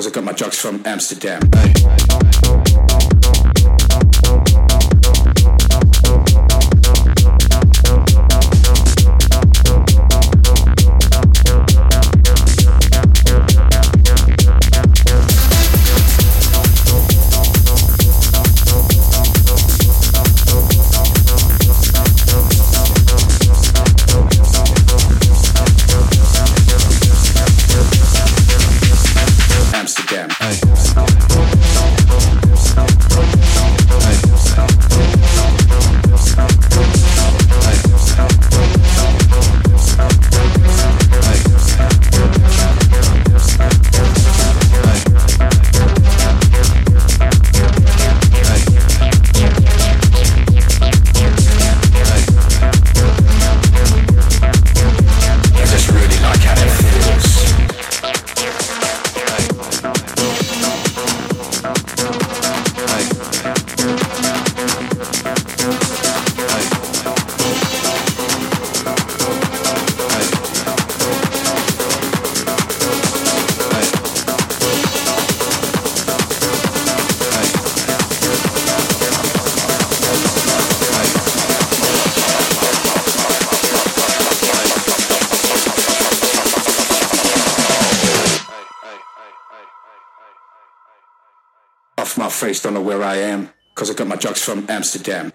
Cause I got my drugs from Amsterdam. Hey. from Amsterdam.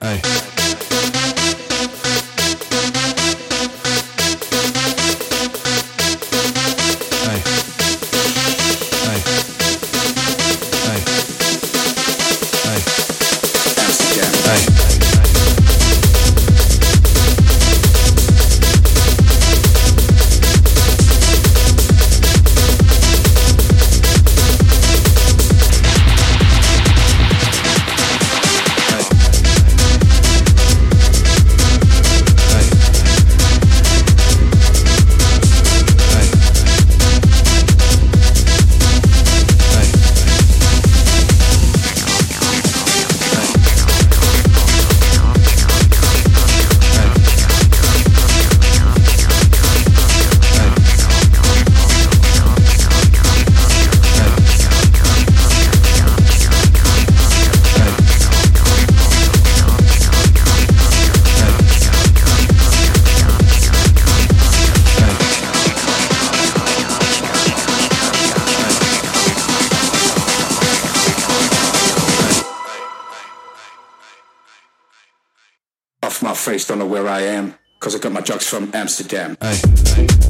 from Amsterdam. Aye. Aye.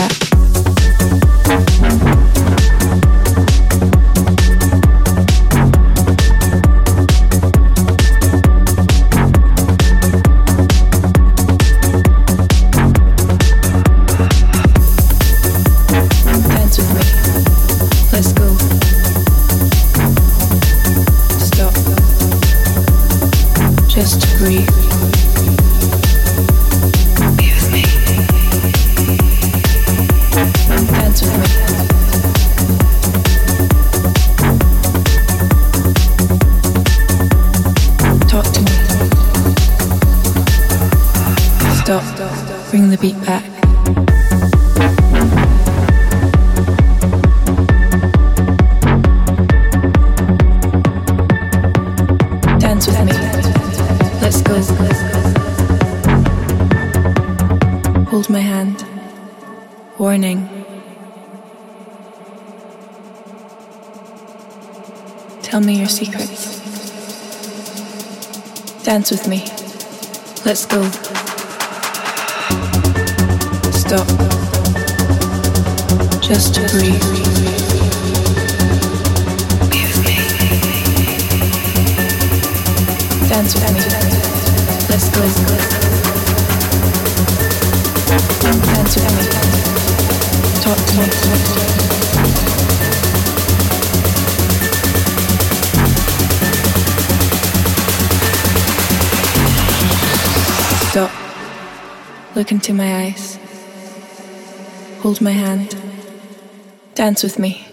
Sofa. dance with me? Let's go. Stop. Just to breathe. Dance with me. Let's go. Dance with me. Talk to me. Stop. Look into my eyes. Hold my hand. Dance with me.